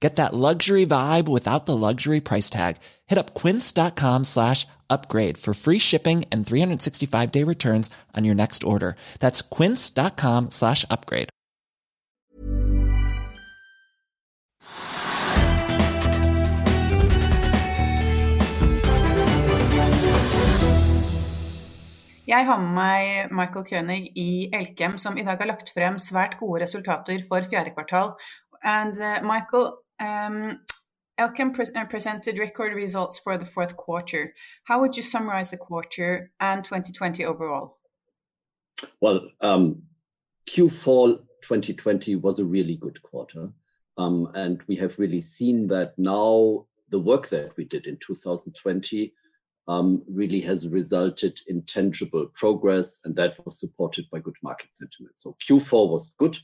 Get that luxury vibe without the luxury price tag. Hit up quince.com slash upgrade for free shipping and 365 day returns on your next order. That's quince.com slash upgrade. Jeg har med meg Michael Koenig i Elkem, som i dag har lagt frem svært gode resultater for fjerde kvartal. And uh, Michael, um, Elkem pre uh, presented record results for the fourth quarter. How would you summarize the quarter and 2020 overall? Well, um, Q4 2020 was a really good quarter. Um, and we have really seen that now the work that we did in 2020 um, really has resulted in tangible progress, and that was supported by good market sentiment. So Q4 was good.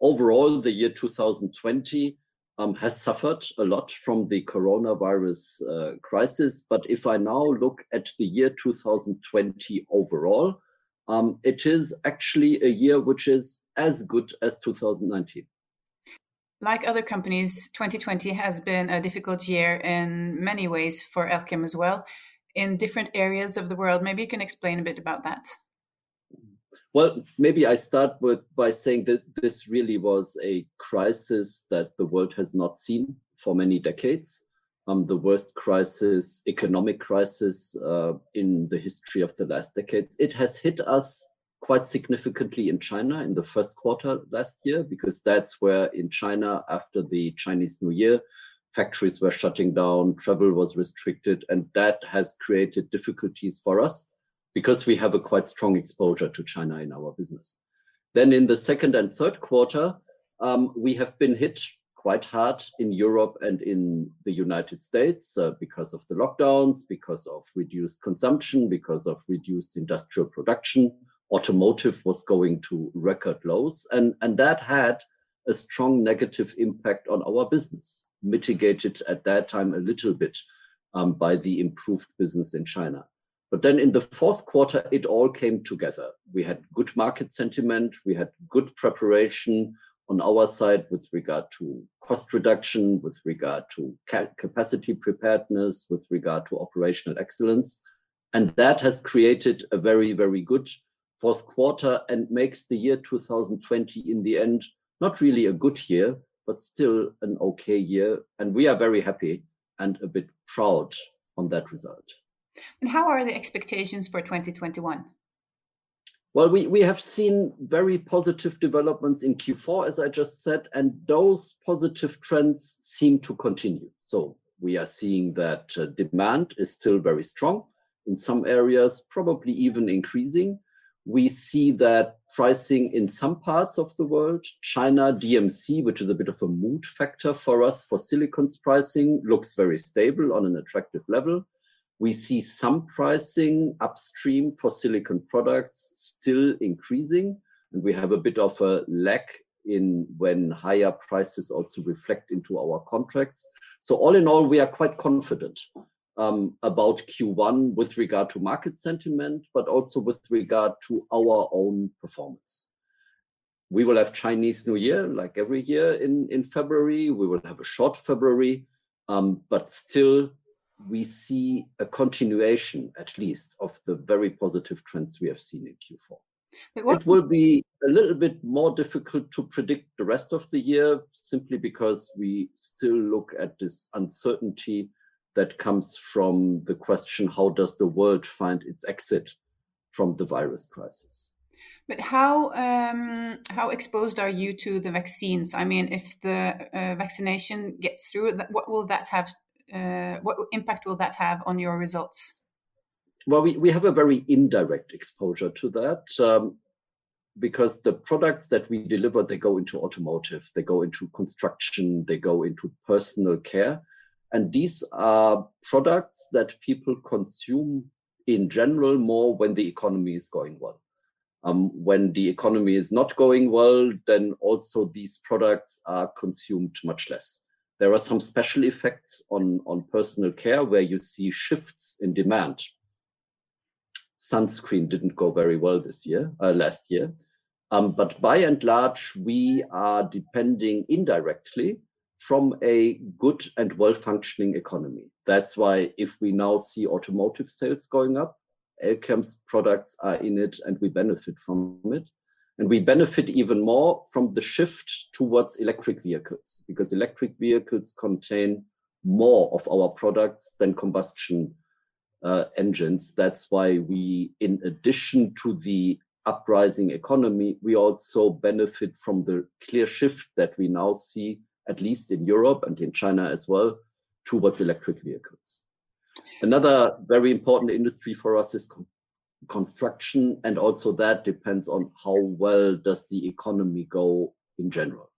Overall, the year 2020 um, has suffered a lot from the coronavirus uh, crisis. But if I now look at the year 2020 overall, um, it is actually a year which is as good as 2019. Like other companies, 2020 has been a difficult year in many ways for Elkem as well, in different areas of the world. Maybe you can explain a bit about that. Well, maybe I start with by saying that this really was a crisis that the world has not seen for many decades. Um, the worst crisis, economic crisis uh, in the history of the last decades. It has hit us quite significantly in China in the first quarter last year, because that's where in China, after the Chinese New Year, factories were shutting down, travel was restricted, and that has created difficulties for us because we have a quite strong exposure to China in our business. Then in the second and third quarter, um, we have been hit quite hard in Europe and in the United States uh, because of the lockdowns, because of reduced consumption, because of reduced industrial production. Automotive was going to record lows, and, and that had a strong negative impact on our business, mitigated at that time a little bit um, by the improved business in China. But then in the fourth quarter, it all came together. We had good market sentiment, we had good preparation on our side with regard to cost reduction, with regard to ca- capacity preparedness, with regard to operational excellence. And that has created a very, very good fourth quarter and makes the year 2020 in the end not really a good year, but still an okay year. And we are very happy and a bit proud on that result. And how are the expectations for 2021? Well, we, we have seen very positive developments in Q4, as I just said, and those positive trends seem to continue. So we are seeing that uh, demand is still very strong in some areas, probably even increasing. We see that pricing in some parts of the world, China, DMC, which is a bit of a mood factor for us for silicon's pricing, looks very stable on an attractive level. We see some pricing upstream for silicon products still increasing, and we have a bit of a lag in when higher prices also reflect into our contracts. So all in all, we are quite confident um, about Q1 with regard to market sentiment, but also with regard to our own performance. We will have Chinese New Year, like every year in, in February. We will have a short February, um, but still we see a continuation, at least, of the very positive trends we have seen in Q4. It will be a little bit more difficult to predict the rest of the year simply because we still look at this uncertainty that comes from the question how does the world find its exit from the virus crisis? But how um, how exposed are you to the vaccines? I mean, if the uh, vaccination gets through, what will that have? Uh, what impact will that have on your results? Well, we, we have a very indirect exposure to that um, because the products that we deliver they go into automotive, they go into construction, they go into personal care, and these are products that people consume in general more when the economy is going well. Um, when the economy is not going well, then also these products are consumed much less. There are some special effects on, on personal care where you see shifts in demand. Sunscreen didn't go very well this year, uh, last year. Um, but by and large, we are depending indirectly from a good and well functioning economy. That's why if we now see automotive sales going up, Elkem's products are in it and we benefit from it. And we benefit even more from the shift towards electric vehicles because electric vehicles contain more of our products than combustion uh, engines. That's why we, in addition to the uprising economy, we also benefit from the clear shift that we now see, at least in Europe and in China as well, towards electric vehicles. Another very important industry for us is construction, and also that depends on how well does the economy go in general.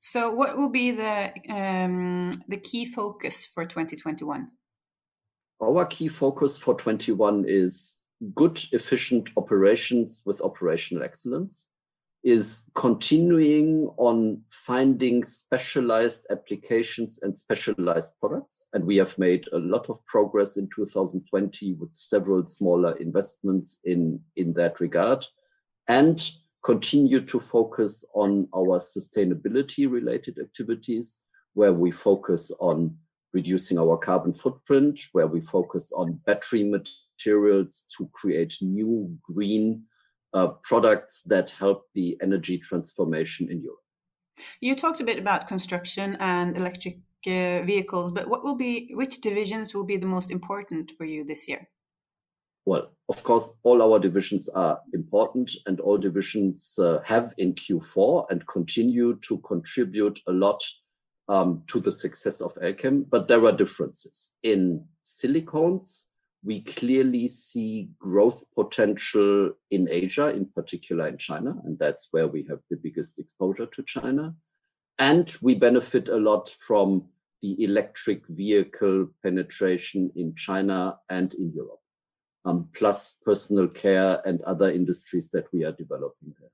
So, what will be the um, the key focus for 2021? Our key focus for 21 is good, efficient operations with operational excellence is continuing on finding specialized applications and specialized products. And we have made a lot of progress in 2020 with several smaller investments in, in that regard. And continue to focus on our sustainability related activities, where we focus on reducing our carbon footprint, where we focus on battery materials to create new green uh, products that help the energy transformation in Europe. You talked a bit about construction and electric uh, vehicles, but what will be which divisions will be the most important for you this year? Well, of course, all our divisions are important, and all divisions uh, have in Q4 and continue to contribute a lot um, to the success of Elkem. But there are differences in silicones we clearly see growth potential in Asia, in particular in China, and that's where we have the biggest exposure to China. And we benefit a lot from the electric vehicle penetration in China and in Europe, um, plus personal care and other industries that we are developing there.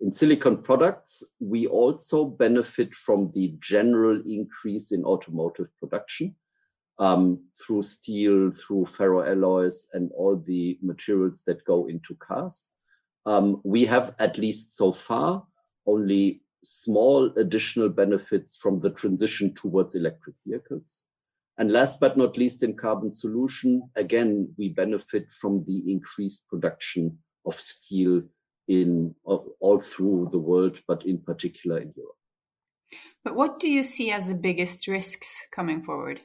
In silicon products, we also benefit from the general increase in automotive production um, through steel, through ferroalloys, and all the materials that go into cars. Um, we have, at least so far, only small additional benefits from the transition towards electric vehicles. And last but not least, in carbon solution, again, we benefit from the increased production of steel in all through the world, but in particular in Europe. But what do you see as the biggest risks coming forward?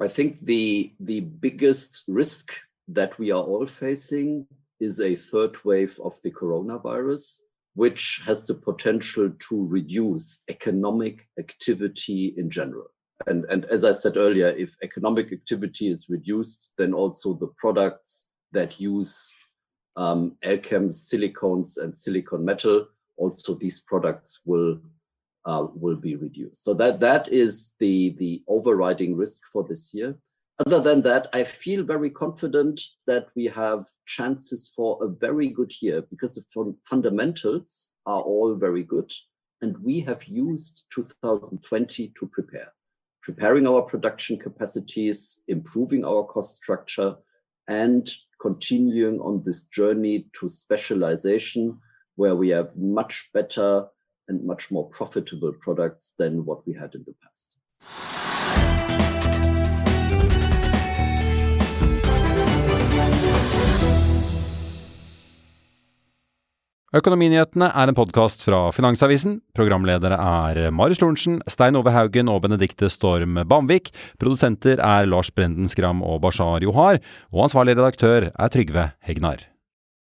I think the the biggest risk that we are all facing is a third wave of the coronavirus, which has the potential to reduce economic activity in general. And, and as I said earlier, if economic activity is reduced, then also the products that use um, Elkem's silicones and silicon metal, also these products will uh, will be reduced. So that that is the the overriding risk for this year. Other than that, I feel very confident that we have chances for a very good year because the fundamentals are all very good, and we have used 2020 to prepare, preparing our production capacities, improving our cost structure, and continuing on this journey to specialization, where we have much better and much more profitable products than what we had in the past. Økonominyhetene er en podkast fra Finansavisen. Programledere er Marius Lorentzen, Stein Ove Haugen og Benedikte Storm Bamvik. Produsenter er Lars Brenden Skram og Bashar Johar. Og ansvarlig redaktør er Trygve Hegnar.